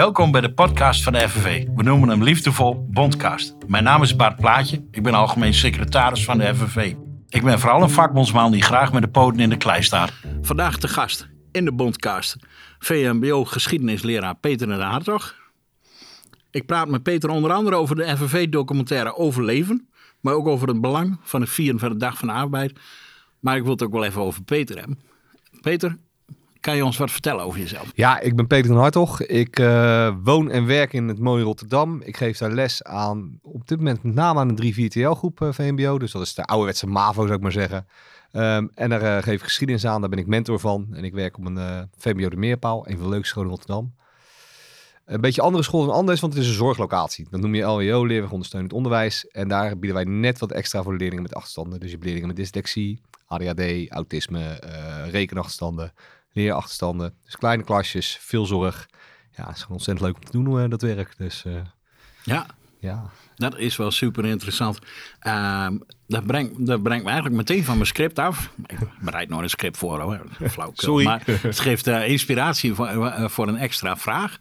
Welkom bij de podcast van de FNV. We noemen hem liefdevol Bondcast. Mijn naam is Bart Plaatje. Ik ben algemeen secretaris van de FNV. Ik ben vooral een vakbondsman die graag met de poten in de klei staat. Vandaag de gast in de Bondcast. VMBO geschiedenisleraar Peter de Hartog. Ik praat met Peter onder andere over de FNV-documentaire Overleven. Maar ook over het belang van het vieren van de Dag van de Arbeid. Maar ik wil het ook wel even over Peter hebben. Peter, kan je ons wat vertellen over jezelf? Ja, ik ben Peter van Hartog. Ik uh, woon en werk in het mooie Rotterdam. Ik geef daar les aan, op dit moment met name aan de 3-4-TL-groep uh, VMBO. Dus dat is de ouderwetse MAVO, zou ik maar zeggen. Um, en daar uh, geef ik geschiedenis aan, daar ben ik mentor van. En ik werk op een VMBO de Meerpaal, een van de leukste scholen in Rotterdam. Een beetje andere school dan anders, want het is een zorglocatie. Dat noem je LWO, leerweg ondersteunend onderwijs. En daar bieden wij net wat extra voor leerlingen met achterstanden. Dus je hebt leerlingen met dyslexie, ADHD, autisme, rekenachterstanden leerachterstanden. Dus kleine klasjes, veel zorg. Ja, het is gewoon ontzettend leuk om te doen, uh, dat werk. Dus uh, ja. ja, dat is wel super interessant. Uh, dat, brengt, dat brengt me eigenlijk meteen van mijn script af. Ik bereid nog een script voor, hoor. Flauw. Sorry. Maar het geeft uh, inspiratie voor, voor een extra vraag.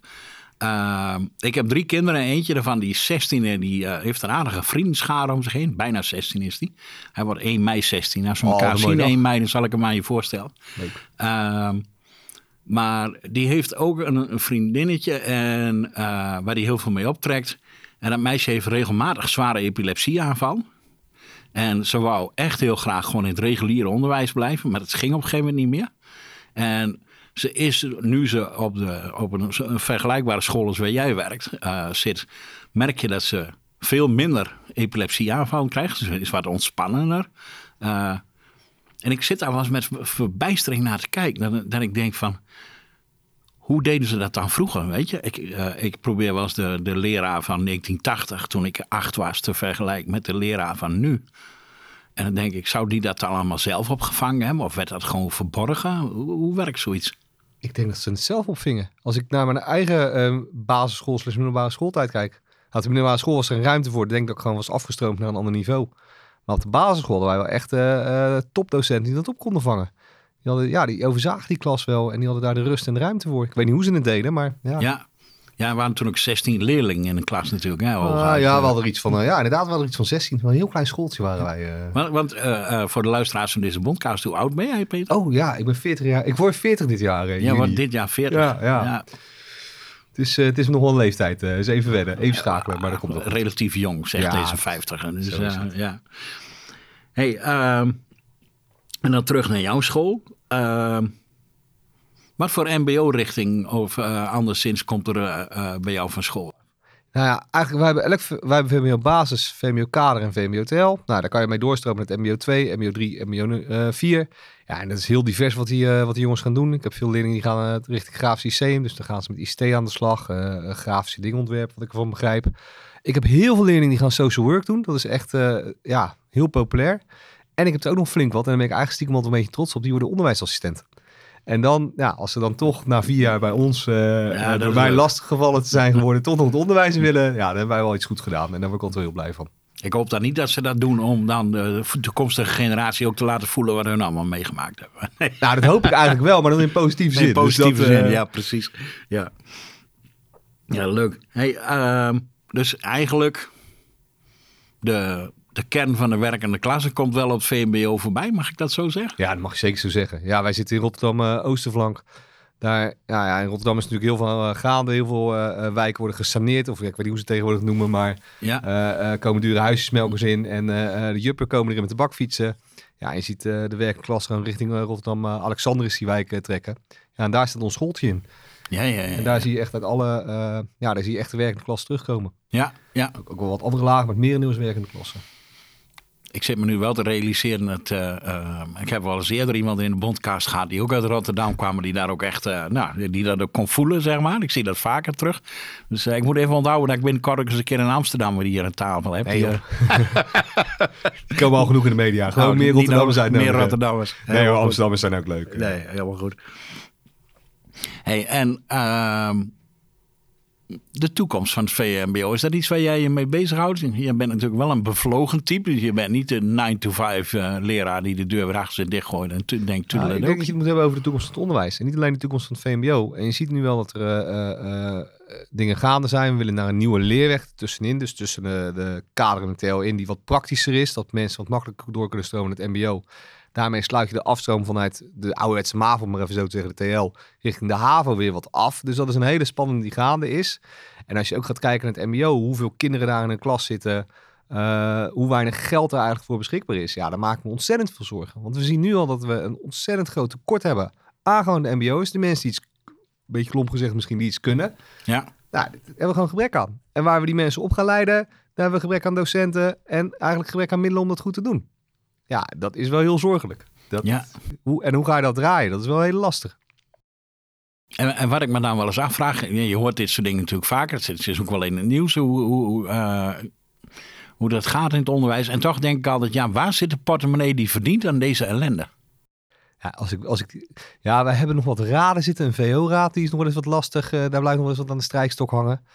Uh, ik heb drie kinderen. Eentje daarvan, die is 16 en die uh, heeft een aardige vriendenschade om zich heen. Bijna 16 is die. Hij wordt 1 mei 16. Als we oh, elkaar zien 1 mei, dan zal ik hem aan je voorstellen. Uh, maar die heeft ook een, een vriendinnetje en, uh, waar hij heel veel mee optrekt. En dat meisje heeft regelmatig zware epilepsieaanval. En ze wou echt heel graag gewoon in het reguliere onderwijs blijven. Maar dat ging op een gegeven moment niet meer. En ze is, nu ze op, de, op een, vergelijkbare school als waar jij werkt uh, zit, merk je dat ze veel minder epilepsieaanvallen krijgt. Ze is wat ontspannender. Uh, en ik zit daar wel eens met verbijstering naar te kijken. Dat, dat, ik denk van, hoe deden ze dat dan vroeger? Weet je, ik, uh, ik probeer wel eens de, de leraar van 1980, toen ik acht was, te vergelijken met de leraar van nu. En dan denk ik, zou die dat allemaal zelf opgevangen hebben? Of werd dat gewoon verborgen? Hoe, hoe werkt zoiets? Ik denk dat ze het zelf opvingen. Als ik naar mijn eigen uh, basisschool, slash middelbare schooltijd kijk. Had de middelbare school was er een ruimte voor. Ik denk dat ik gewoon was afgestroomd naar een ander niveau. Maar op de basisschool waren we wel echt uh, topdocenten die dat op konden vangen. Die, hadden, ja, die overzagen die klas wel en die hadden daar de rust en de ruimte voor. Ik weet niet hoe ze het deden, maar ja. Ja, ja, er waren toen ook 16 leerlingen in een klas natuurlijk. Hè, ah, ja, we hadden er iets van, uh, ja, inderdaad, we hadden er iets van 16. Een heel klein schooltje waren wij. Uh... Want, want uh, voor de luisteraars van deze bondcast, hoe oud ben jij, Peter? Oh ja, ik ben 40 jaar. Ik word 40 dit jaar. ja, wordt dit jaar 40. Ja, ja. ja. Het is, het is nog wel een leeftijd. Uh, eens even wedden, even schakelen, maar dat komt op. Relatief jong, zegt ja, deze 50. Dus, ja. Hey, uh, en dan terug naar jouw school. Wat voor mbo-richting of uh, anderszins komt er uh, bij jou van school? Nou ja, eigenlijk, wij hebben, elk, wij hebben basis, VMBO kader en VMBO TL. Nou, daar kan je mee doorstromen met MBO 2, MBO 3, MBO 4. Ja, en dat is heel divers wat die, wat die jongens gaan doen. Ik heb veel leerlingen die gaan richting grafisch systeem. Dus dan gaan ze met ICT aan de slag. grafische dingontwerp, wat ik ervan begrijp. Ik heb heel veel leerlingen die gaan social work doen. Dat is echt ja, heel populair. En ik heb er ook nog flink wat. En dan ben ik eigenlijk stiekem altijd een beetje trots op. Die worden onderwijsassistent. En dan, ja, als ze dan toch na vier jaar bij ons, uh, ja, door mij lastig gevallen te zijn geworden, toch nog het onderwijs willen, ja, dan hebben wij wel iets goed gedaan. En daar word ik altijd heel blij van. Ik hoop dan niet dat ze dat doen om dan de toekomstige generatie ook te laten voelen wat hun allemaal meegemaakt hebben. Nou, dat hoop ik eigenlijk wel, maar dan in positieve zin. In dus positieve dus dat, zin, uh... ja, precies. Ja, ja leuk. Hey, uh, dus eigenlijk de, de kern van de werkende klasse komt wel op het VMBO voorbij. Mag ik dat zo zeggen? Ja, dat mag je zeker zo zeggen. Ja, wij zitten in Rotterdam uh. Daar, ja, ja, in Rotterdam is natuurlijk heel veel uh, gaande. Heel veel uh, wijken worden gesaneerd. Of ik weet niet hoe ze het tegenwoordig noemen. Maar ja. komen dure huisjesmelkers in. En de juppen komen erin met de bakfietsen. Ja, je ziet de werkende klasse gewoon richting Rotterdam. Alexander is die wijk trekken. Ja, en daar staat ons schooltje in. Ja, ja, ja, En daar zie je echt uit alle, ja, daar zie je echt de werkende klasse terugkomen. Ja, ja. Ook, ook wel wat andere lagen, maar meer nieuws werkende klassen ik zit me nu wel te realiseren dat. Uh, uh, ik heb wel eens eerder iemand in de bondcast gehad die ook uit Rotterdam kwam, die daar ook echt. Uh, nou, die dat ook kon voelen, zeg maar. Ik zie dat vaker terug. Dus ik moet even onthouden dat ik binnenkort ook eens een keer in Amsterdam weer hier aan tafel heb. Nee, die komen al genoeg in de media. Gewoon nou, meer Rotterdammers uit. Meer Rotterdammers. Nee, hoor, Amsterdammers zijn ook leuk. Nee, helemaal goed. Hey, en. De toekomst van het VMBO, is dat iets waar jij je mee bezighoudt? Je bent natuurlijk wel een bevlogen type. Dus je bent niet de 9-to-5 uh, leraar die de deur weer achter zich dichtgooit en denkt, Nou, ik denk dat je het moet hebben over de toekomst van het onderwijs. En niet alleen de toekomst van het VMBO. En je ziet nu wel dat er eh, eh, eh, dingen gaande zijn. We willen naar een nieuwe leerweg tussenin. Dus tussen de, de kader en de TL in die wat praktischer is. Dat mensen wat makkelijker door kunnen stromen het MBO. Daarmee sluit je de afstroom vanuit de ouderwetse MAVO, maar even zo te zeggen, de TL, richting de HAVO weer wat af. Dus dat is een hele spannende die gaande is. En als je ook gaat kijken naar het MBO, hoeveel kinderen daar in een klas zitten, eh, hoe weinig geld er eigenlijk voor beschikbaar is. Ja, daar maken we ontzettend veel zorgen. Want we zien nu al dat we een ontzettend groot tekort hebben aan gewoon de MBO's. De mensen die iets, een beetje klomp gezegd misschien, die iets kunnen. Ja, Nou, daar hebben we gewoon gebrek aan. En waar we die mensen op gaan leiden, daar hebben we gebrek aan docenten en eigenlijk gebrek aan middelen om dat goed te doen. Ja, dat is wel heel zorgelijk. Dat, ja. hoe, en hoe ga je dat draaien? Dat is wel heel lastig. En, en wat ik me dan wel eens afvraag, je hoort dit soort dingen natuurlijk vaker, het is- ook wel in het nieuws hoe, hoe, eh, hoe dat gaat in het onderwijs. En toch denk ik altijd, ja, waar zit de portemonnee die verdient aan deze ellende? Ja, als ik, als ik, ja, wij hebben nog wat raden zitten. Een VO-raad, die is nog wel eens wat lastig. eh, daar blijft nog wel eens wat aan de strijkstok hangen.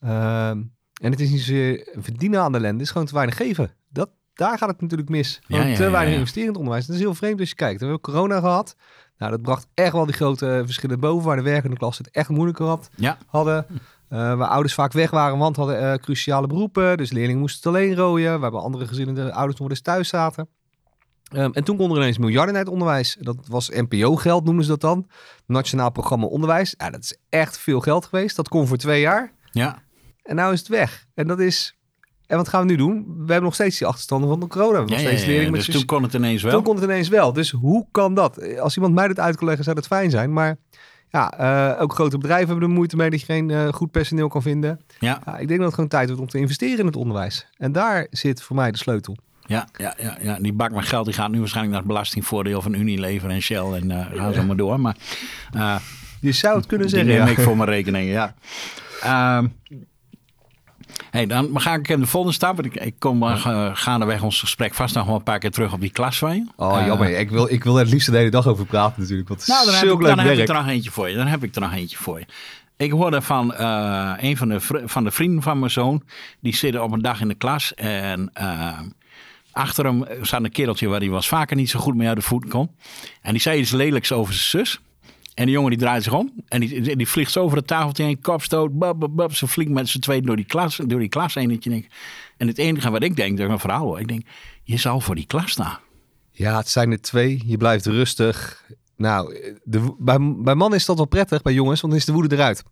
Ehm, en het is niet zozeer verdienen aan de ellende, het is gewoon te weinig geven. Daar gaat het natuurlijk mis. Ja, ja, te weinig investeren in het onderwijs. Dat is heel vreemd als je kijkt. We hebben corona gehad. Nou, dat bracht echt wel die grote eh, verschillen boven. Waar de werkende klas het echt moeilijker had, hadden. Eh, waar ouders vaak weg waren, want hadden eh, cruciale beroepen. Dus leerlingen moesten het alleen rooien. We hebben andere gezinnen, de ouders nog eens thuis zaten. Ehm, en toen konden er ineens miljarden naar het onderwijs. Dat was NPO-geld, noemen ze dat dan. Nationaal Programma Onderwijs. Ja, dat is echt veel geld geweest. Dat kon voor twee jaar. ja, En nou is het weg. En dat is... En wat gaan we nu doen? We hebben nog steeds die achterstanden van de corona. We hebben ja, nog steeds Dus toen kon het ineens wel. toen kon het ineens wel. Dus hoe kan dat? Als iemand mij dit uit kan leggen, zou dat fijn zijn. Maar ja, eh, ook grote bedrijven hebben er moeite mee dat je geen eh, goed personeel kan vinden. Ja, Ja, ik denk dat het gewoon tijd wordt om te investeren in het onderwijs. En daar zit voor mij de sleutel. ja, ja, ja, ja, die bak met geld die gaat nu waarschijnlijk naar het belastingvoordeel van Unilever en Shell en eh gaan zo maar door. Maar Je zou het kunnen die zeggen. neem ja. ik voor mijn rekening, ja. Hey, dan ga ik in de volgende stap. want Ik, ik kom uh, gaandeweg ons gesprek vast nog wel een paar keer terug op die klas van je. Oh, Eh, jammer. Ik wil, ik wil er het liefst de hele dag over praten natuurlijk. Want Nou, dan, heb ik, dan heb ik er nog eentje voor je. Dan heb ik er nog eentje voor je. Ik hoorde van eh, een van de, van de vrienden van mijn zoon. Die zitten op een dag in de klas. En eh, achter hem zat een kereltje waar hij was vaker niet zo goed mee uit de voeten kon. En die zei iets lelijks over zijn zus. En die jongen die draait zich om. En die, die vliegt zo over de tafel tegen kopstoot. Bab, bab. Ze vliegt met z'n tweeën door die klas, door die klas heen. En het enige wat ik denk, dat is een verhaal hoor. Ik denk, je zal voor die klas staan. Ja, het zijn er twee. Je blijft rustig. Nou, de, bij, mannen is dat wel prettig, bij jongens, want dan is de woede eruit.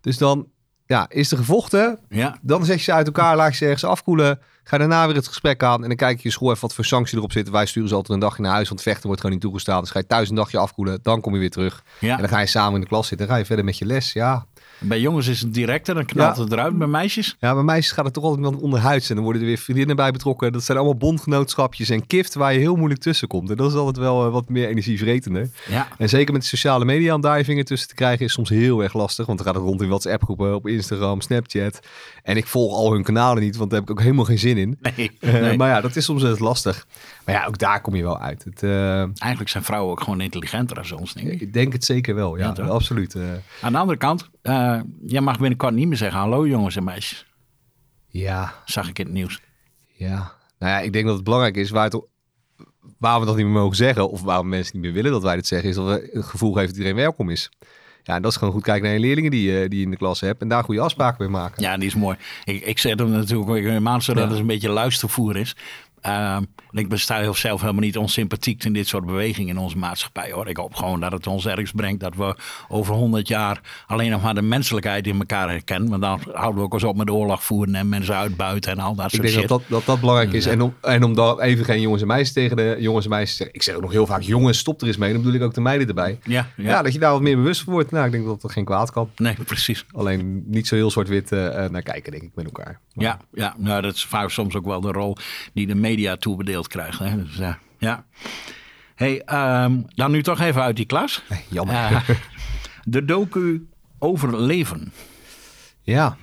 Dus dan ja, is er gevochten. Ja, Dan zet je ze uit elkaar, laat je ze ergens afkoelen. Ga daarna weer het gesprek aan. En dan kijk je je school even wat voor sanctie erop zit. Wij sturen ze altijd een dagje naar huis, want vechten wordt gewoon niet toegestaan. Dus ga je thuis een dagje afkoelen. Dan kom je weer terug. ja. En dan ga je samen in de klas zitten. Dan ga je verder met je les. Ja, Bij jongens is het directer, dan knalt Ja. het eruit. Bij meisjes? Ja, bij meisjes gaat het toch altijd wat onderhuids. En dan worden er weer vriendinnen bij betrokken. Dat zijn allemaal bondgenootschapjes en kift waar je heel moeilijk tussen komt. En dat is altijd wel eh, wat meer energievretender. Ja. En zeker met de sociale media om daar je vinger tussen te krijgen is soms heel erg lastig. Want dan gaat het rond in WhatsApp groepen, op Instagram, Snapchat. En ik volg al hun kanalen niet, want daar heb ik ook helemaal geen zin in. Nee, Eh, nee. maar ja, dat is soms lastig. Maar ja, ook daar kom je wel uit. Het, eh, Eigenlijk zijn vrouwen ook gewoon intelligenter dan ons, denk ik. ik denk het zeker wel, ja, absoluut. eh. Aan de andere kant, eh, jij mag binnenkort niet meer zeggen hallo jongens en meisjes. ja, Zag ik in het nieuws. Ja, nou ja, ik denk dat het belangrijk is waar het, waarom we dat niet meer mogen zeggen, of waarom mensen niet meer willen dat wij dit zeggen, is dat we het gevoel geven dat iedereen welkom is. Ja, en dat is gewoon goed kijken naar je leerlingen die, je- die je in de klas hebt en daar goede afspraken mee maken. Ja, die is mooi. Ik, ik zet hem natuurlijk ook helemaal zodat Ja. het een beetje luistervoer is. En ik besta heel zelf helemaal niet onsympathiek in dit soort bewegingen in onze maatschappij. Hoor. Ik hoop gewoon dat het ons ergens brengt dat we over honderd jaar alleen nog maar de menselijkheid in elkaar herkennen. Maar dan houden we ook eens op met oorlog voeren en mensen uitbuiten en al dat Ik soort denk shit. dat dat, dat dat belangrijk is. Ja. En om, en om even geen jongens en meisjes tegen de jongens en meisjes te zeggen. Ik zeg ook nog heel vaak, jongens, stop er eens mee. Dan bedoel ik ook de meiden erbij. Ja, ja. Ja, dat je daar wat meer bewust van wordt. Nou, ik denk dat dat geen kwaad kan. Nee, precies. Alleen niet zo heel zwart-wit eh, eh, naar kijken, denk ik, met elkaar. Ja, ja nou, dat is vaak soms ook wel de rol die de media toebedeeld krijgt. Hè? Dus, eh, ja. hey, ehm, dan nu toch even uit die klas. Jammer. Eh, de docu over leven. Ja.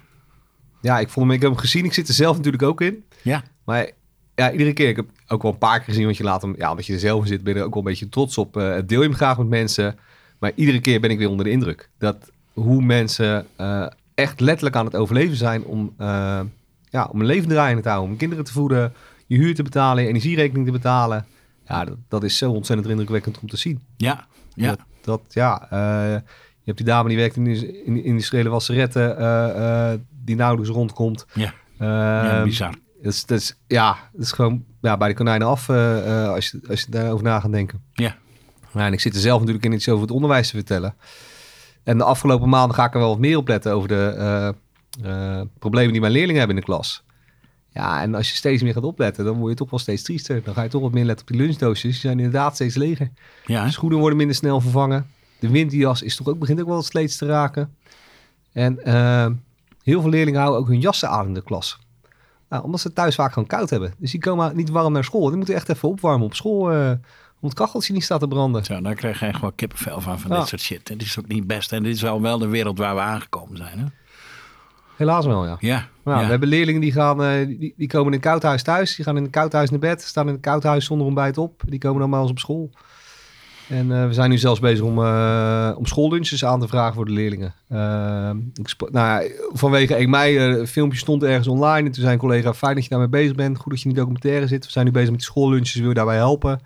Ja, ik, vond hem, ik heb hem gezien. Ik zit er zelf natuurlijk ook in. Ja, Maar ja, iedere keer. Ik heb ook wel een paar keer gezien, want je laat hem, ja, omdat je er zelf in zit, ben je er ook wel een beetje trots op. eh deel je hem graag met mensen. Maar iedere keer ben ik weer onder de indruk. Dat hoe mensen echt letterlijk aan het overleven zijn om, ja, om een leven draaiende te houden. Om kinderen te voeden, je huur te betalen, je energierekening te betalen. Ja, dat, dat is zo ontzettend indrukwekkend om te zien. Ja, ja. Dat, dat ja, eh, je hebt die dame die werkt in de in de industriële wasseretten, eh, eh, die nauwelijks rondkomt. Ja. ja Ehm, bizar. dat is, dat is, ja, dat is gewoon ja, bij de konijnen af als, je, als je daarover na gaat denken. Ja. Ja, en ik zit er zelf natuurlijk in iets over het onderwijs te vertellen. En de afgelopen maanden ga ik er wel wat meer op letten over de problemen die mijn leerlingen hebben in de klas. Ja, en als je steeds meer gaat opletten, dan word je toch wel steeds triester. Dan ga je toch wat meer letten op die lunchdoosjes. Die zijn inderdaad steeds leger. Ja, schoenen worden minder snel vervangen. De winterjas is toch ook, begint ook wel wat sleets te raken. En eh, heel veel leerlingen houden ook hun jassen aan in de klas. Nou, omdat ze thuis vaak gewoon koud hebben. Dus die komen niet warm naar school. Die moeten echt even opwarmen op school. eh om het kacheltje niet staat te branden. Zo, daar krijg je echt wel kippenvel van, van Ja. dit soort shit. Dit is ook niet best. En dit is wel wel de wereld waar we aangekomen zijn. Hè? Helaas wel, ja. Ja, Nou, ja. We hebben leerlingen die, gaan, eh, die, die komen in een koudhuis thuis. Die gaan in een koudhuis naar bed. Staan in een koudhuis zonder ontbijt op. Die komen dan bij ons op school. En eh, we zijn nu zelfs bezig om, eh, om schoollunches aan te vragen voor de leerlingen. Eh, ik nou, vanwege 1 mei, een filmpje stond ergens online. En toen zei een collega, fijn dat je daarmee bezig bent. Goed dat je in die documentaire zit. We zijn nu bezig met die schoollunches, wil je daarbij helpen?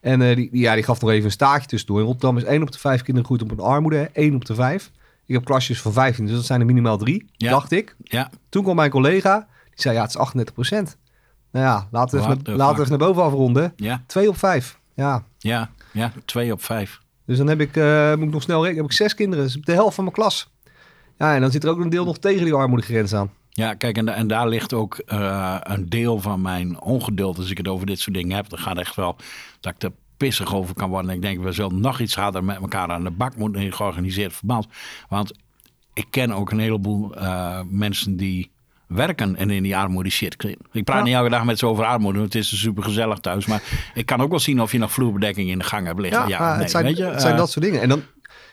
En die, die- ja, die gaf nog even een staartje tussendoor. In Rotterdam is 1 op de 5 kinderen groeit op een armoede. hè. 1 op de 5. Ik heb klasjes van 15, dus dat zijn er minimaal drie, Ja. dacht ik. ja, Toen kwam mijn collega, die zei ja, het is 38 procent. Nou ja, laten we even, naar- laten we even naar boven afronden. ja, 2 op 5. Ja, ja, ja. Twee op vijf. dus dan heb ik, eh, moet ik nog snel rekenen, heb ik zes kinderen. Dus de helft van mijn klas. Ja, en dan zit er ook een deel nog tegen die armoedegrens aan. Ja, kijk, en, en daar ligt ook eh, een deel van mijn ongeduld als ik het over dit soort dingen heb. Dan gaat echt wel dat ik er pissig over kan worden. En ik denk, we zullen nog iets harder met elkaar aan de bak moeten in georganiseerd verband. Want ik ken ook een heleboel eh, mensen die werken en in die armoede shit. Ik praat Ja. niet elke dag met ze over armoede, want het is super gezellig thuis. Maar ik kan ook wel zien of je nog vloerbedekking in de gang hebt liggen. Ja, maar nee, het, zijn, weet je, het zijn eh, dat soort dingen. En dan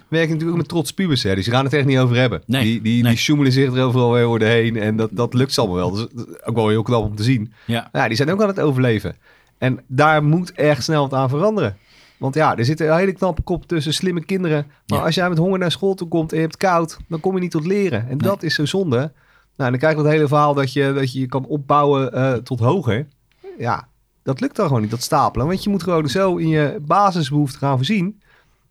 werk ik natuurlijk ook met trots pubers. Hè. Die gaan het echt niet over hebben. Nee, die, die, nee. die zich er overal weer doorheen. En dat, dat lukt ze allemaal wel. Dus is ook wel heel knap om te zien. ja, Ja, die zijn ook aan het overleven. En daar moet echt snel wat aan veranderen. Want ja, er zit een hele knappe kop tussen slimme kinderen. Maar Ja. als jij met honger naar school toe komt en je hebt koud, dan kom je niet tot leren. En dat is zo zonde. Nou, en dan krijg je dat hele verhaal dat je dat je, je kan opbouwen eh, tot hoger. Ja, dat lukt dan gewoon niet, dat stapelen. Want je moet gewoon zo in je basisbehoeften gaan voorzien.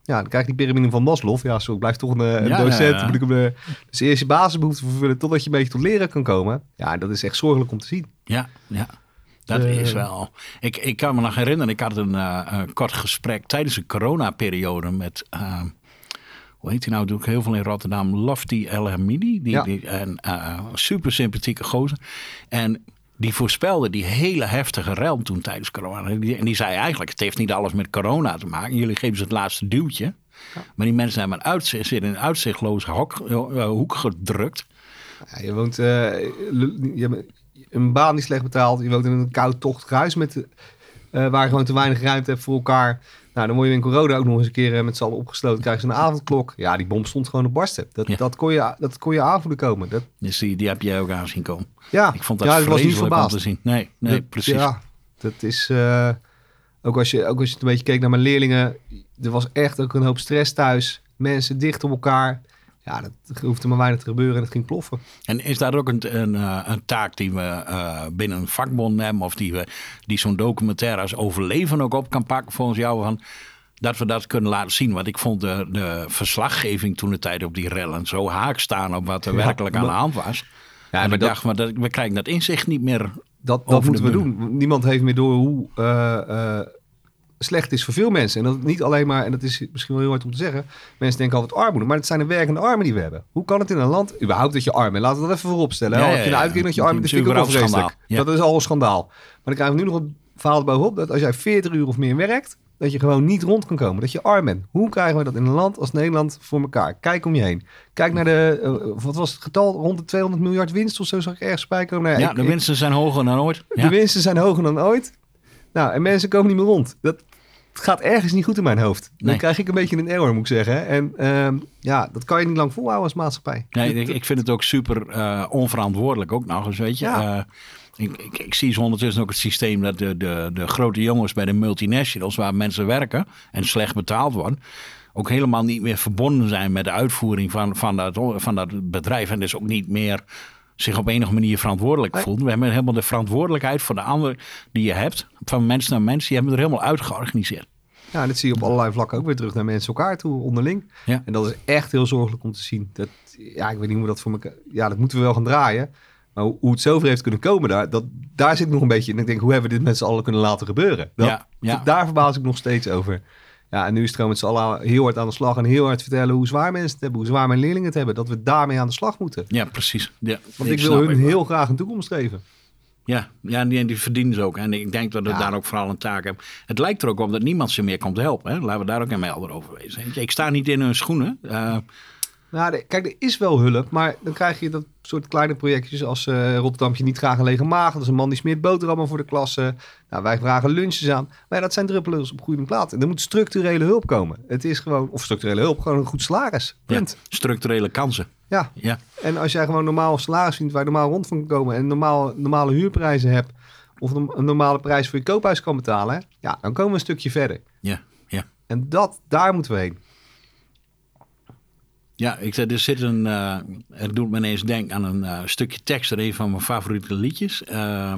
Ja, dan krijg je die piramide van Maslow. Ja, zo, ik blijf toch een, eh, een Ja, docent. ja, ja. Hem, eh, dus eerst je basisbehoeften vervullen totdat je een beetje tot leren kan komen. Ja, dat is echt zorgelijk om te zien. Ja, ja. Dat Eh. is wel. Ik, ik kan me nog herinneren, ik had een, eh, een kort gesprek tijdens de coronaperiode met. eh, hoe heet hij nou? Doe ik heel veel in Rotterdam. Lofty El Hamidi. Die, Ja. die, en, eh, super sympathieke gozer. En die voorspelde die hele heftige rel toen tijdens corona. En die, en die zei eigenlijk: het heeft niet alles met corona te maken. Jullie geven ze het laatste duwtje. Maar die mensen hebben een uitzicht, zitten in een uitzichtloze hok, hoek gedrukt. Ja, je woont je een baan die slecht betaalt. Je woont in een koud tochtig huis met, eh, waar je gewoon te weinig ruimte hebt voor elkaar. Nou, dan word je in corona ook nog eens een keer eh, met z'n allen opgesloten. Krijg je een avondklok. Ja, die bom stond gewoon op barsten. Dat, Ja. dat, kon, je, dat kon je aanvoelen komen. Dat, Dus die, die heb jij ook aan zien komen. ja, Ik vond dat ja, ik was niet verbaasd. te zien. Nee, nee Dat- precies. Ja, dat is... eh, ook, als je, ook als je een beetje keek naar mijn leerlingen. Er was echt ook een hoop stress thuis. Mensen dicht op elkaar. Ja, dat hoefde maar weinig te gebeuren en het ging ploffen. En is dat ook een, een, eh, een taak die we eh, binnen een vakbond hebben, of die, we, die zo'n documentaire als overleven ook op kan pakken volgens jou? Van, dat we dat kunnen laten zien. Want ik vond de, de verslaggeving toen de tijd op die rellen zo haak staan op wat er Ja, werkelijk aan de hand was. Ja, en maar ik dat- dacht, maar dat, we krijgen dat inzicht niet meer. Dat, dat moeten we doen. Niemand heeft meer door hoe eh, slecht is voor veel mensen. En dat het niet alleen maar, en dat is misschien wel heel hard om te zeggen, mensen denken altijd armoede, maar het zijn de werkende armen die we hebben. Hoe kan het in een land, überhaupt dat je arm bent? Laten we dat even voorop stellen. Ja, hè? ja, Heb je een uitkering dat je arm bent, dat Dat vind ik ook is vreselijk. Dat al een schandaal. Maar dan krijgen we nu nog een verhaal bovenop, dat als jij 40 uur of meer werkt, dat je gewoon niet rond kan komen. Dat je arm bent. Hoe krijgen we dat in een land als Nederland voor elkaar? Kijk om je heen. Kijk naar de, eh, wat was het getal? Rond de 200 miljard winst of zo zag ik ergens bij komen. Nou, Ja, ik- de ik- winsten zijn hoger dan ooit. de winsten zijn hoger dan ooit. Nou, en mensen komen niet meer rond. Dat het gaat ergens niet goed in mijn hoofd. Dan Nee. krijg ik een beetje een error, moet ik zeggen. En ehm, ja, dat kan je niet lang volhouden als maatschappij. Nee, ik, ik vind het ook super eh, onverantwoordelijk ook nog eens, weet je. Ja. Eh, ik, ik, ik zie zo ondertussen ook het systeem dat de, de, de grote jongens bij de multinationals, waar mensen werken en slecht betaald worden, ook helemaal niet meer verbonden zijn met de uitvoering van, van, dat, van dat bedrijf. En dus ook niet meer zich op enige manier verantwoordelijk Nee. voelt. We hebben helemaal de verantwoordelijkheid voor de ander die je hebt, van mens naar mens, die hebben we er helemaal uitgeorganiseerd. Ja, en dat zie je op allerlei vlakken ook weer terug naar mensen elkaar toe, onderling. Ja. En dat is echt heel zorgelijk om te zien. Dat, ja, ik weet niet hoe dat voor elkaar... Ja, dat moeten we wel gaan draaien. Maar hoe, het zover heeft kunnen komen, daar, dat, daar zit nog een beetje in. Ik denk, hoe hebben we dit met z'n allen kunnen laten gebeuren? Dat, Ja, ja. Daar verbaas ik nog steeds over. Ja, en nu is het gewoon met z'n allen heel hard aan de slag en heel hard vertellen hoe zwaar mensen het hebben, hoe zwaar mijn leerlingen het hebben, dat we daarmee aan de slag moeten. Ja, precies. Ja, Want ik, wil hun heel graag een toekomst geven. Ja, ja en die, die verdienen ze ook. En ik denk dat we Ja. daar ook vooral een taak hebben. Het lijkt er ook op dat niemand ze meer komt helpen. Hè? Laten we daar ook een helder over wezen. Ik sta niet in hun schoenen. Eh, Nou, kijk, er is wel hulp, maar dan krijg je dat soort kleine projectjes als eh Rotterdamje niet graag een lege maag. Dat is een man die smeert boterhammen voor de klasse. Nou, wij vragen lunches aan. Maar ja, dat zijn druppels op goede plaat. En er moet structurele hulp komen. Het is gewoon, of structurele hulp, gewoon een goed salaris. ja, Punt. structurele kansen. Ja. Ja, En als jij gewoon normaal salaris vindt waar je normaal rond van kan komen en normaal, normale huurprijzen hebt, of een, een normale prijs voor je koophuis kan betalen, hè, ja, dan komen we een stukje verder. ja, ja. En dat, daar moeten we heen. Ja, ik zei, er zit een. eh, het doet me ineens denken aan een eh, stukje tekst in een van mijn favoriete liedjes. Eh,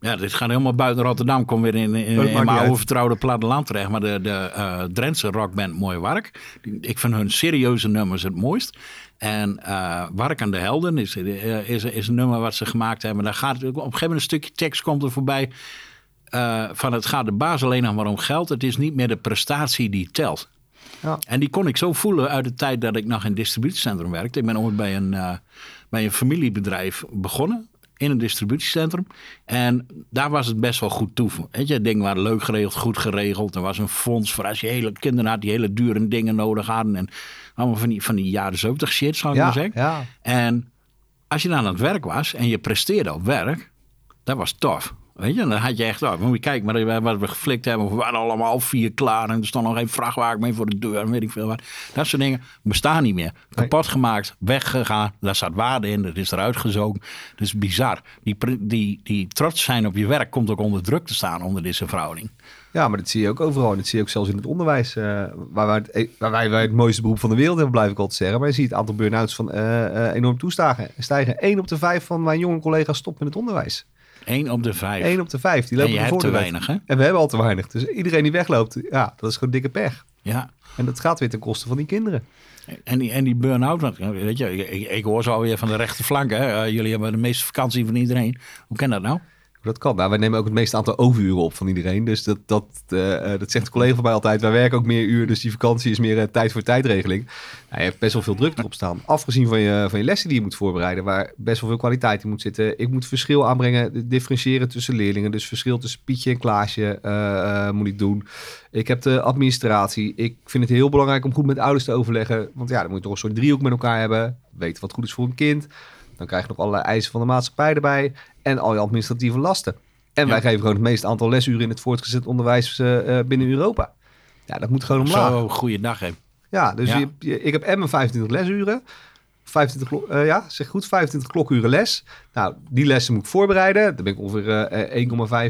ja, dit gaat helemaal buiten Rotterdam. Kom weer in, in, in maakt niet mijn oude uit. vertrouwde platteland terecht. Maar de, de eh Drentse rockband Mooi Wark. Ik vind hun serieuze nummers het mooist. En eh Wark aan de Helden is, eh, is, is een nummer wat ze gemaakt hebben. Daar gaat op een gegeven moment een stukje tekst komt er voorbij. eh, van het gaat de baas alleen nog maar om geld. Het is niet meer de prestatie die telt. Ja. En die kon ik zo voelen uit de tijd dat ik nog in een distributiecentrum werkte. Ik ben ooit bij een, eh, bij een familiebedrijf begonnen. In een distributiecentrum. En daar was het best wel goed toe. Weet je, dingen waren leuk geregeld, goed geregeld. Er was een fonds voor als je hele kinderen had die hele dure dingen nodig hadden. En allemaal van die, van die jaren 70 shit, zou ik Ja, maar zeggen. ja. En als je dan aan het werk was en je presteerde op werk, dat was tof. Weet je, en dan had je echt, oh, moet je kijken, maar wat we geflikt hebben, we waren allemaal al vier klaar en er stond nog geen vrachtwagen mee voor de deur en weet ik veel wat. Dat soort dingen bestaan niet meer. Kapot gemaakt, weggegaan, daar zat waarde in, dat is eruit gezogen. Dat is bizar. Die, die, die trots zijn op je werk komt ook onder druk te staan onder deze verhouding. Ja, maar dat zie je ook overal. En dat zie je ook zelfs in het onderwijs. eh, waar, wij het, waar wij, wij het mooiste beroep van de wereld hebben, blijf ik altijd zeggen. Maar je ziet het aantal burn-outs van eh, eh, enorm toestijgen. Stijgen. 1 op de 5 van mijn jonge collega's stopt met het onderwijs. Eén op de vijf. 1 op de 5. Die en lopen je hebt te weinig, hè? En we hebben al te weinig. Dus iedereen die wegloopt, ja, dat is gewoon dikke pech. Ja. En dat gaat weer ten koste van die kinderen. En die, en die burn-out, weet je, ik, ik, ik hoor zo alweer van de rechterflank. Hè? Eh, jullie hebben de meeste vakantie van iedereen. Hoe kan dat nou? Dat kan. Nou, wij nemen ook het meeste aantal overuren op van iedereen. Dus dat, dat, eh, eh, dat zegt de collega van mij altijd. Wij werken ook meer uur, dus die vakantie is meer eh, tijd voor tijdregeling. Nou, je hebt best wel veel druk erop staan. Afgezien van je, van je lessen die je moet voorbereiden, waar best wel veel kwaliteit in moet zitten. Ik moet verschil aanbrengen, differentiëren tussen leerlingen. Dus verschil tussen Pietje en Klaasje moet ik doen. Ik heb de administratie. Ik vind het heel belangrijk om goed met ouders te overleggen. Want ja, dan moet je toch een soort driehoek met elkaar hebben. Weten wat goed is voor een kind. Dan krijg je nog allerlei eisen van de maatschappij erbij. En al je administratieve lasten. En wij geven gewoon het meeste aantal lesuren in het voortgezet onderwijs eh, eh, binnen Europa. Ja, dat moet gewoon omlaag. Zo, goeiedag hè. Ja, dus Ja. Je, je- ik heb en mijn 25 lesuren. 25, klo- eh, ja, zeg goed, 25 klokuren les. Nou, die lessen moet ik voorbereiden. Daar ben ik ongeveer eh,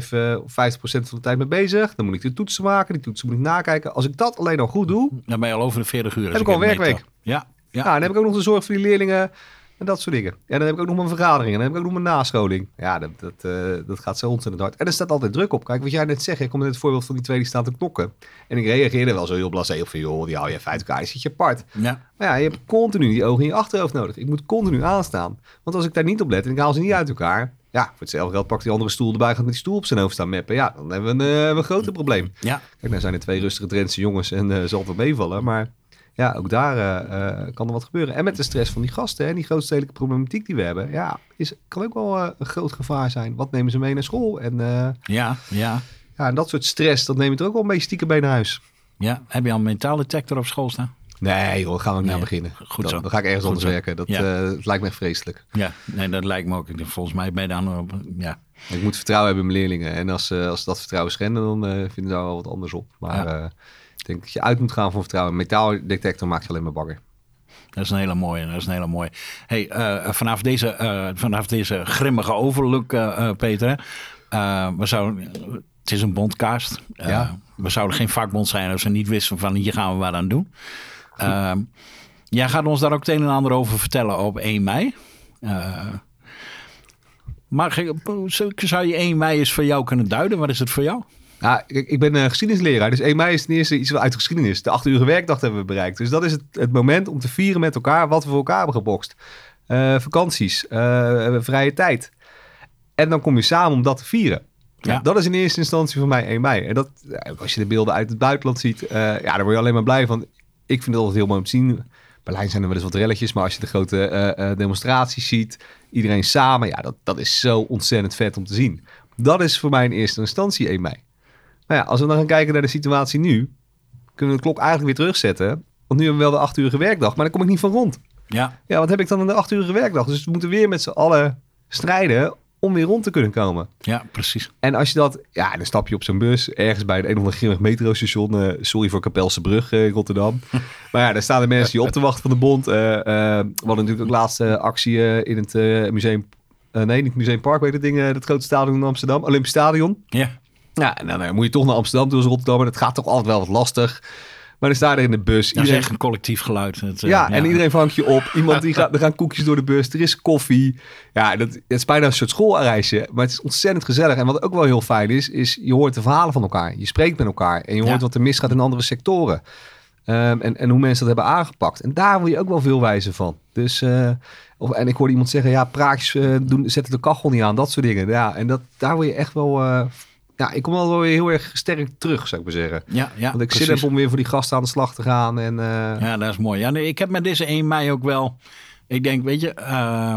1,5 eh, of 50% van de tijd mee bezig. Dan moet ik de toetsen maken. Die toetsen moet ik nakijken. Als ik dat alleen al goed doe, Dan ben je al over de 40 uur. Heb ik al werkweek. Ja, ja. ja. dan heb ik ook nog de zorg voor die leerlingen. En dat soort dingen. En dan heb ik ook nog mijn vergaderingen. En dan heb ik ook nog mijn nascholing. Ja, dat, dat, eh, dat gaat zo ontzettend hard. En er staat altijd druk op. Kijk, wat jij net zegt. Ik kom met het voorbeeld van die twee die staan te knokken. En ik reageerde wel zo heel blasé op van... joh, die hou je uit elkaar. Je zit je apart. ja. Maar ja, je hebt continu die ogen in je achterhoofd nodig. Ik moet continu aanstaan. Want als ik daar niet op let en ik haal ze niet uit elkaar... Ja, voor hetzelfde geld pakt die andere stoel erbij... gaat met die stoel op zijn hoofd staan meppen. Ja, dan hebben we een, we een groter probleem. ja. Kijk, nou zijn er twee rustige Drentse jongens en eh zal het wel meevallen. Maar ja, ook daar eh, eh, kan er wat gebeuren. En met de stress van die gasten en die grootstedelijke problematiek die we hebben... Ja, is, kan ook wel eh, een groot gevaar zijn. Wat nemen ze mee naar school? En, Ja, ja, ja, en dat soort stress, dat neem je er ook wel een beetje stiekem bij naar huis. ja. Heb je al een metaaldetector op school staan? Nee joh, gaan we niet Nee, aan beginnen. goed dan, zo. dan ga ik ergens Goed anders zo. werken. Dat, Ja. lijkt me vreselijk. Ja, nee, dat lijkt me ook. Volgens mij ben je dan op, ja. Ik moet vertrouwen hebben in mijn leerlingen. En als, als ze dat vertrouwen schenden, dan vinden ze daar wel wat anders op. Maar Ja. Ik denk dat je uit moet gaan van vertrouwen. Een metaaldetector maakt je alleen maar bagger. Dat is een hele mooie. Dat is een hele mooie. Hey, eh, vanaf, deze, eh, vanaf deze grimmige overlook, eh, Peter. we zouden, Het is een bondcast. Ja. We zouden geen vakbond zijn als we niet wisten van hier gaan we wat aan doen. Jij gaat ons daar ook het een en ander over vertellen op 1 mei. Maar zou je 1 mei eens voor jou kunnen duiden? Wat is het voor jou? Ja, ik, ik ben eh, geschiedenisleraar, dus 1 mei is ten eerste iets uit de geschiedenis. De acht uur werkdag hebben we bereikt. Dus dat is het, het moment om te vieren met elkaar wat we voor elkaar hebben gebokst. Eh, vakanties, eh, vrije tijd. En dan kom je samen om dat te vieren. Ja. Dat is in eerste instantie voor mij 1 mei. En dat, als je de beelden uit het buitenland ziet, ja, daar word je alleen maar blij van. Ik vind het altijd heel mooi om te zien. Berlijn zijn er wel eens wat relletjes, maar als je de grote demonstraties ziet, iedereen samen, ja, dat, dat is zo ontzettend vet om te zien. Dat is voor mij in eerste instantie 1 mei. Nou ja, als we dan gaan kijken naar de situatie nu, kunnen we de klok eigenlijk weer terugzetten. Want nu hebben we wel de acht uur werkdag, maar daar kom ik niet van rond. Ja, Ja, wat heb ik dan in de acht uur werkdag? Dus we moeten weer met z'n allen strijden om weer rond te kunnen komen. ja precies. En als je dat, ja, dan stap je op zo'n bus ergens bij het een of andere grimmig metrostation. eh, sorry voor Kapelse Brug eh, in Rotterdam. maar ja, daar staan de mensen die op te wachten van de bond. Eh, we hadden natuurlijk ook laatste actie in het museum. nee, niet Museum Park, weet dat ding, dat grote stadion in Amsterdam, Olympisch Stadion. Ja, Ja, en dan eh, moet je toch naar Amsterdam toe als Rotterdam. En dat gaat toch altijd wel wat lastig. Maar dan sta je er in de bus. is echt een collectief geluid. Het, eh, Ja, en iedereen vangt je op. Iemand die gaat, er gaan koekjes door de bus. Er is koffie. Ja, dat, het is bijna een soort schoolreisje. Maar het is ontzettend gezellig. En wat ook wel heel fijn is, is je hoort de verhalen van elkaar. Je spreekt met elkaar. En je hoort Ja. wat er misgaat in andere sectoren. Ehm, en, en hoe mensen dat hebben aangepakt. En daar word je ook wel veel wijzer van. Dus, eh, of, en ik hoorde iemand zeggen, ja, praatjes doen, zetten de kachel niet aan. Dat soort dingen. Ja, en dat, daar word je echt wel... ja, ik kom wel weer heel erg sterk terug, zou ik maar zeggen. Ja, ja, Want ik precies. zin heb om weer voor die gasten aan de slag te gaan. En, eh, Ja, dat is mooi. Ja, nee, ik heb met deze 1 mei ook wel. Ik denk, weet je, eh,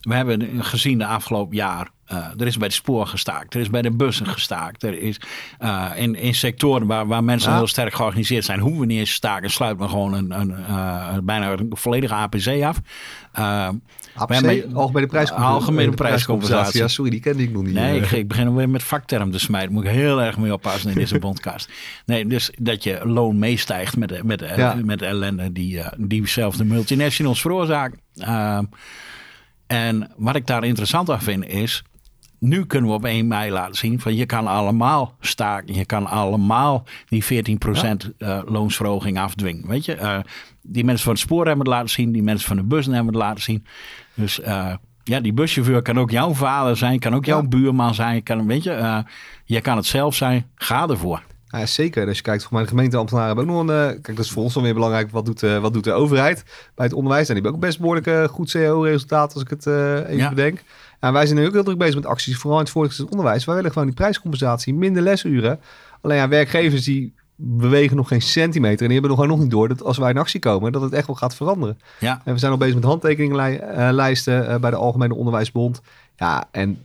we hebben gezien de afgelopen jaar. eh, er is bij de spoor gestaakt, er is bij de bussen gestaakt. Er is eh, in, in sectoren waar, waar mensen Ja. heel sterk georganiseerd zijn, hoeven we niet eens te staken. Sluit maar gewoon een, een, eh, bijna een volledige APC af. APC, hebben- algemene prijscompensatie. Algemene prijscompensatie. Ja, sorry, die kende ik nog niet. Nee, ik, ik begin alweer met vakterm te smijten. Moet ik heel erg mee oppassen in deze podcast. Nee, dus dat je loon meestijgt met met Ja. met de ellende die, die zelf de multinationals veroorzaken. En wat ik daar interessant aan vind is... Nu kunnen we op 1 mei laten zien van je kan allemaal staken. Je kan allemaal die 14% eh, loonsverhoging afdwingen. Weet je, Eh, die mensen van het spoor hebben het laten zien. Die mensen van de bussen hebben het laten zien. Dus eh, ja, die buschauffeur kan ook jouw vader zijn. Kan ook jouw Ja. buurman zijn. Kan, weet je, je kan het zelf zijn. Ga ervoor. Ja, zeker. Als je kijkt, voor mijn gemeenteambtenaren hebben ook nog een... eh, kijk, dat is voor ons dan weer belangrijk. Wat doet, eh, wat doet de overheid bij het onderwijs? En die hebben ook best behoorlijk eh, goed CO-resultaat, als ik het even Ja. bedenk. En wij zijn nu ook heel druk bezig met acties, vooral in het voortgezet onderwijs. Wij willen gewoon die prijscompensatie, minder lesuren. Alleen ja, werkgevers die bewegen nog geen centimeter. En die hebben nog gewoon nog niet door dat als wij in actie komen, dat het echt wel gaat veranderen. Ja, En we zijn al bezig met handtekeningenlijsten bij de Algemene Onderwijsbond. Ja, en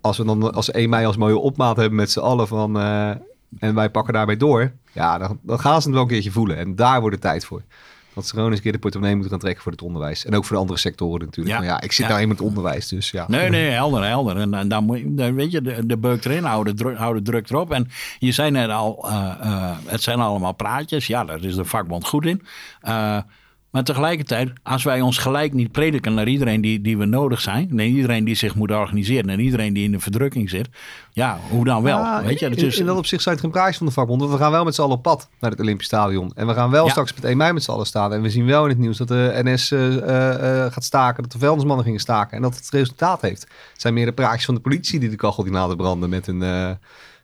als we dan als 1 mei als mooie opmaat hebben met z'n allen van... en wij pakken daarbij door. Ja, dan, dan gaan ze het wel een keertje voelen. En daar wordt het tijd voor. Dat ze gewoon eens een keer de portemonnee moeten gaan trekken voor het onderwijs. En ook voor de andere sectoren natuurlijk. Ja. Maar ja, ik zit Ja. nou in het onderwijs, dus ja. Nee, nee, helder, helder. En, en dan moet je, dan weet je, de, de beuk erin houden, houden druk erop. En je zei net al, eh, eh, het zijn allemaal praatjes. Ja, daar is de vakbond goed in. Eh, maar tegelijkertijd, als wij ons gelijk niet prediken naar iedereen die, die we nodig zijn. naar iedereen die zich moet organiseren. en iedereen die in de verdrukking zit. Ja, hoe dan wel? Ja, weet je, het in, is, in dat opzicht zijn het geen praatjes van de vakbond. Want we gaan wel met z'n allen op pad naar het Olympisch Stadion. En we gaan wel Ja. straks met 1 mei met z'n allen staan. En we zien wel in het nieuws dat de NS eh, eh, eh, gaat staken. Dat de vuilnismannen gingen staken. En dat het resultaat heeft. Het zijn meer de praatjes van de politie die de kachel die branden. Met een,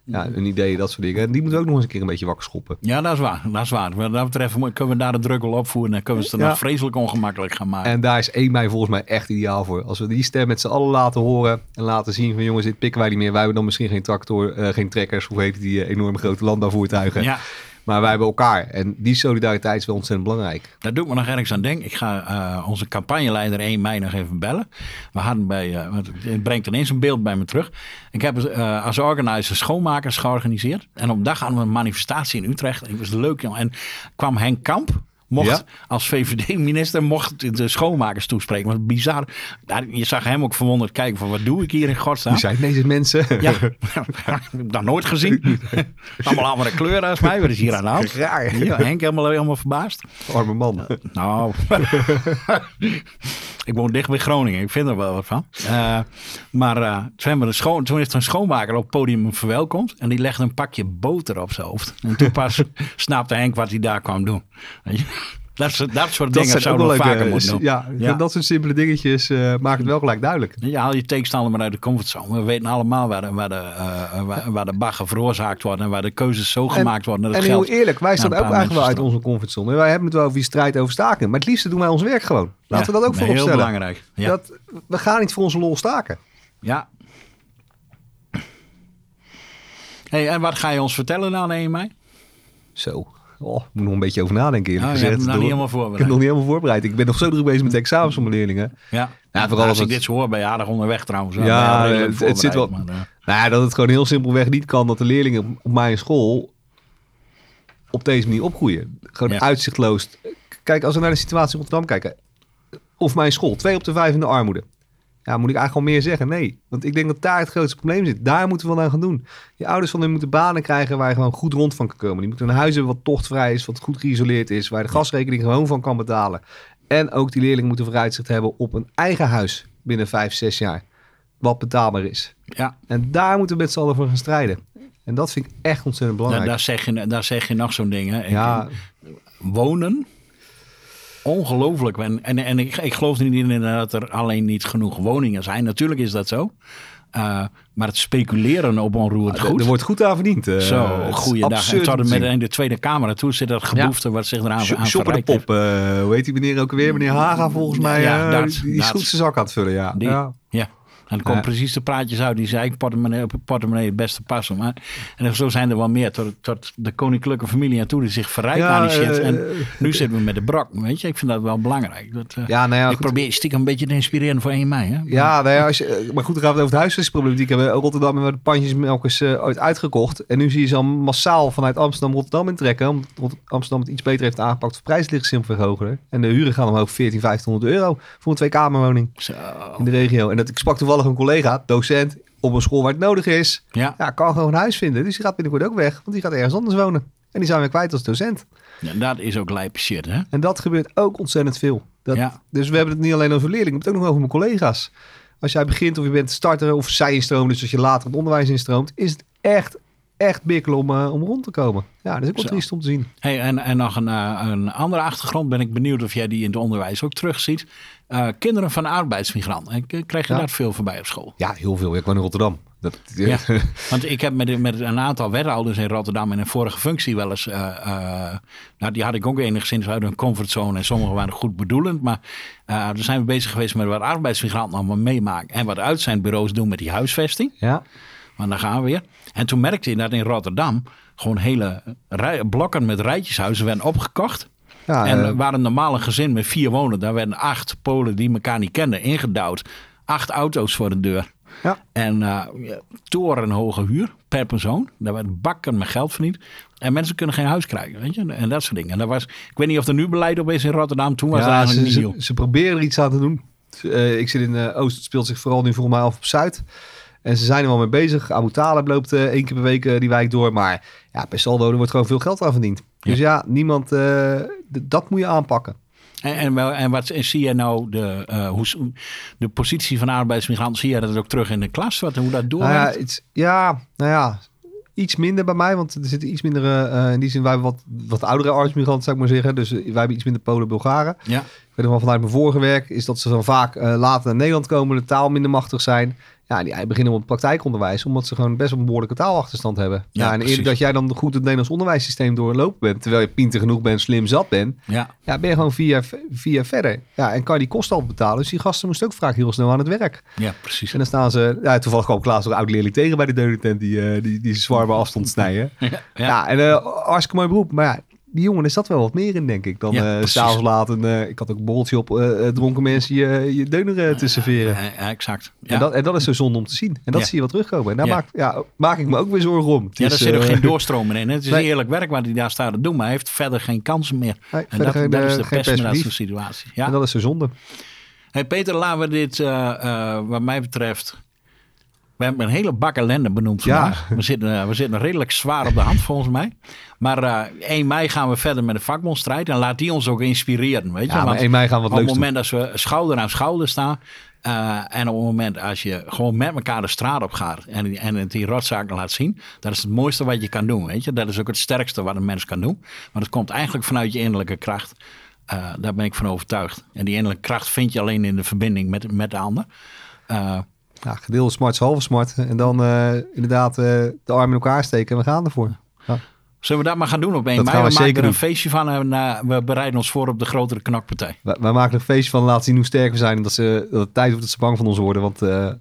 ja, een idee, dat soort dingen. En die moeten we ook nog eens een keer een beetje wakker schoppen. ja, dat is waar. Dat is waar. Wat dat betreft kunnen we daar de druk wel opvoeren. En kunnen we het er Ja. nog vreselijk ongemakkelijk gaan maken. En daar is 1 mei volgens mij echt ideaal voor. Als we die stem met z'n allen laten horen en laten zien van jongens, dit pikken wij niet meer. Wij hebben dan misschien geen tractor, eh, geen trekkers, hoe heet die eh, enorme grote landbouwvoertuigen. ja. Maar wij hebben elkaar. En die solidariteit is wel ontzettend belangrijk. Daar doe ik me nog ergens aan denken. Ik ga eh, onze campagneleider 1 mei nog even bellen. We hadden bij, want het brengt ineens een beeld bij me terug. Ik heb eh, als organizer schoonmakers georganiseerd. En op dag hadden we een manifestatie in Utrecht. En het was leuk. En kwam Henk Kamp mocht Ja? als VVD-minister mocht de schoonmakers toespreken. Wat bizar. Daar, je zag hem ook verwonderd kijken van wat doe ik hier in godsnaam? Wie zijn deze mensen? Ja, dat nooit gezien. Allemaal andere kleuren als mij. Wat is hier aan de hand? Raar. Ja, Henk helemaal, helemaal verbaasd. Arme man. Nou, ik woon dicht bij Groningen. Ik vind er wel wat van. Eh, maar eh, toen, hebben we de schoon, toen heeft een schoonmaker op het podium hem verwelkomd. En die legde een pakje boter op zijn hoofd. En toen pas snapte Henk wat hij daar kwam doen. Weet je? Dat, soort- dat soort Dat dingen zouden we vaker moeten doen. Ja, Ja. dat soort simpele dingetjes eh maken het wel gelijk duidelijk. Je haal je tegenstander maar uit de comfortzone. We weten allemaal waar de, waar de, eh, waar, waar de bagger veroorzaakt wordt. En waar de keuzes zo gemaakt worden. Dat En heel eerlijk, wij staan ook eigenlijk wel uit onze comfortzone. En wij hebben het wel over die strijd over staken. Maar het liefste doen wij ons werk gewoon. Laten we dat ook voorop Heel stellen. belangrijk. Ja. Dat, we gaan niet voor onze lol staken. ja. Hey, en wat ga je ons vertellen na 1 mei? Zo. Oh, ik moet nog een beetje over nadenken eerlijk Oh, hebt gezegd. hem nog niet helemaal Ik heb voorbereid. nog niet helemaal voorbereid. Ik ben nog zo druk bezig met de examens van mijn leerlingen. Ja, Ja, vooral als als ik het- dit zo hoor, ben je aardig onderweg trouwens. Ja, het- het zit wel- voorbereid, maar, eh, Nou dat het gewoon heel simpelweg niet kan dat de leerlingen op- op mijn school op deze manier opgroeien. Gewoon Ja. uitzichtloos. Kijk, als we naar de situatie in Rotterdam kijken. Of mijn school, twee op de vijf in de armoede. Ja, moet ik eigenlijk al meer zeggen? Nee. Want ik denk dat daar het grootste probleem zit. Daar moeten we wat aan gaan doen. Je ouders van hen moeten banen krijgen waar je gewoon goed rond van kan komen. Die moeten een huis hebben wat tochtvrij is, wat goed geïsoleerd is. Waar de gasrekening gewoon van kan betalen. En ook die leerlingen moeten vooruitzicht hebben op een eigen huis binnen vijf, zes jaar. Wat betaalbaar is. ja, En daar moeten we met z'n allen voor gaan strijden. En dat vind ik echt ontzettend daar, belangrijk. daar, zeg je, daar zeg je nog zo'n ding. Hè. Ja, Wonen, ongelooflijk. En, en, en ik, ik geloof niet in dat er alleen niet genoeg woningen zijn. Natuurlijk is dat zo. Uh, maar het speculeren op onroerend goed. er wordt goed aan verdiend. Uh, Zo, goeiedag. En tot en met in de Tweede Kamer. En toen zit dat geboefte ja. wat zich eraan Sh aan de Pop. Uh, hoe heet die meneer ook weer? Meneer Haga volgens mij. Ja, dat, die dat, goed zijn zak aan het vullen. Ja. Die, ja. ja. En er komen precies de praatjes uit die zei ik portemonnee, portemonnee het beste passen. Maar, en zo zijn er wel meer tot, tot de koninklijke familie aan toe die zich verrijkt ja, aan die shit. Uh, en nu zitten we met de brok, weet je. Ik vind dat wel belangrijk. Dat, uh, ja, nou ja, ik goed. probeer stiekem een beetje te inspireren voor 1 mei. Hè? Ja, nou ja, als je, maar goed, dan gaan we het over de huisvestingsproblematiek hebben. Rotterdam hebben we de pandjesmelkers uh, ooit uitgekocht. En nu zie je ze al massaal vanuit Amsterdam Rotterdam intrekken. Omdat Amsterdam het iets beter heeft aangepakt. De prijs ligt simpel verhogen. En de huren gaan omhoog 14, 1500 euro voor een twee-kamerwoning in de regio. En dat, ik sprak toevallig een collega, docent, op een school waar het nodig is. Ja. ja kan gewoon een huis vinden. Dus die gaat binnenkort ook weg, want die gaat ergens anders wonen. En die zijn we kwijt als docent. Ja, dat is ook lijp shit, hè? En dat gebeurt ook ontzettend veel. Dat, ja. Dus we hebben het niet alleen over leerlingen, maar het ook nog over mijn collega's. Als jij begint of je bent starter of zij instroomt, dus als je later het onderwijs instroomt, is het echt, echt bikkelen om, uh, om rond te komen. Ja, dat is ook wel triest om te zien. Hey, en, en nog een, uh, een andere achtergrond ben ik benieuwd of jij die in het onderwijs ook terugziet. Uh, kinderen van arbeidsmigranten. Krijg je ja. dat veel voorbij op school? Ja, heel veel. Ik woon in Rotterdam. Dat, ja, want ik heb met, met een aantal wethouders in Rotterdam in een vorige functie wel eens. Uh, uh, nou, die had ik ook enigszins uit een comfortzone. En sommigen waren goed bedoelend. Maar uh, daar zijn we bezig geweest met wat arbeidsmigranten allemaal meemaken. En wat uit zijn bureaus doen met die huisvesting. Ja. Maar dan gaan we weer. En toen merkte je dat in Rotterdam gewoon hele rij, blokken met rijtjeshuizen werden opgekocht. Ja, en uh, waar een normale gezin met vier wonen, daar werden acht Polen die elkaar niet kenden ingedouwd. Acht auto's voor de deur. Ja. En uh, torenhoge huur per persoon. Daar werd bakken met geld verdiend. En mensen kunnen geen huis krijgen, weet je. En dat soort dingen. En dat was, ik weet niet of er nu beleid op is in Rotterdam. Toen was ja, eigenlijk ze, ze, ze, proberen er iets aan te doen. Uh, ik zit in Oost, het speelt zich vooral nu voor mij af op Zuid. En ze zijn er wel mee bezig. Abu Talib loopt uh, één keer per week uh, die wijk door. Maar ja, per saldo er wordt gewoon veel geld aan verdiend. Ja. Dus ja, niemand, uh, dat moet je aanpakken. En, en, wel, en wat zie je nou, de, hoe, de positie van arbeidsmigranten, zie je dat ook terug in de klas? Wat, hoe dat doorgaat? Nou ja, iets, ja, nou ja, iets minder bij mij, want er zitten iets minder, uh, in die zin, wij hebben wat, wat oudere arbeidsmigranten, zou ik maar zeggen. Dus wij hebben iets minder Polen, Bulgaren. Ja. Ik weet nog wel vanuit mijn vorige werk, is dat ze dan vaak uh, later naar Nederland komen, de taal minder machtig zijn. Ja, die beginnen op het praktijkonderwijs, omdat ze gewoon best wel een behoorlijke taalachterstand hebben. Ja, ja en eerder dat jij dan goed het Nederlands onderwijssysteem doorlopen bent, terwijl je pinter genoeg bent, slim zat bent, ja. Ja, ben je gewoon vier jaar, vier jaar verder. Ja, en kan je die kosten al betalen. Dus die gasten moesten ook vaak heel snel aan het werk. Ja, precies. En dan staan ze, ja, toevallig kwam Klaas een oud leerling tegen bij de deurentent die, uh, die, die zwaar bij afstand snijden. ja, ja. ja, en uh, hartstikke mooi beroep. Maar ja, die jongen, er zat wel wat meer in, denk ik. Dan Ja, eh s'avonds laat een, eh, ik had ook een borreltje op eh, dronken mensen je, je deuner te serveren. Eh, exact. Ja, En, dat, en dat is zo zonde om te zien. En dat Ja. zie je wel terugkomen. En daar Ja. maak, ja, maak ik me ook weer zorgen om. Het ja is, daar zit ook geen doorstromen in. Het is Nee. eerlijk werk wat hij daar staat te doen, maar hij heeft verder geen kansen meer. Nee, en dat, geen, dat is de pest met dat situaties. Ja. En dat is zo zonde. Hey Peter, laten we dit, wat mij betreft. We hebben een hele bak ellende benoemd Ja. vandaag. We, zitten, eh, we zitten redelijk zwaar op de hand volgens mij. Maar eh 1 mei gaan we verder met de vakbondstrijd. En laat die ons ook inspireren. Weet je? Ja, Want 1 mei gaan we wat op het doen. moment dat we schouder aan schouder staan. eh, en op het moment als je gewoon met elkaar de straat op gaat. En, en het die rotzaken laat zien. Dat is het mooiste wat je kan doen. Weet je? Dat is ook het sterkste wat een mens kan doen. Maar dat komt eigenlijk vanuit je innerlijke kracht. Daar ben ik van overtuigd. En die innerlijke kracht vind je alleen in de verbinding met, met de ander. Ja, gedeelde smart is halve smart. En dan eh, inderdaad eh, de armen in elkaar steken en we gaan ervoor. Ja. zullen we dat maar gaan doen op 1 Dat mei? gaan We we maken zeker er een feestje van en eh, we bereiden ons voor op de grotere knokpartij. Wij, wij maken er een feestje van, laten zien hoe sterk we zijn. En dat, ze, dat het tijd wordt dat ze bang van ons worden. Want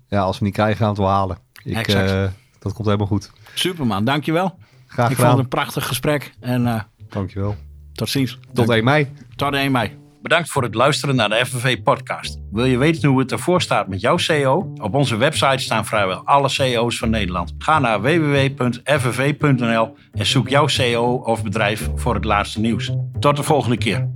ja, als we niet krijgen, gaan we het wel halen. Ik, Exact. dat komt helemaal goed. Superman, dankjewel. Graag ik vond gedaan. het een prachtig gesprek. En eh, Dankjewel. tot ziens. Tot 1 mei. Tot 1 mei. Bedankt voor het luisteren naar de FNV-podcast. Wil je weten hoe het ervoor staat met jouw CEO? Op onze website staan vrijwel alle CEO's van Nederland. Ga naar www.fnv.nl en zoek jouw CEO of bedrijf voor het laatste nieuws. Tot de volgende keer.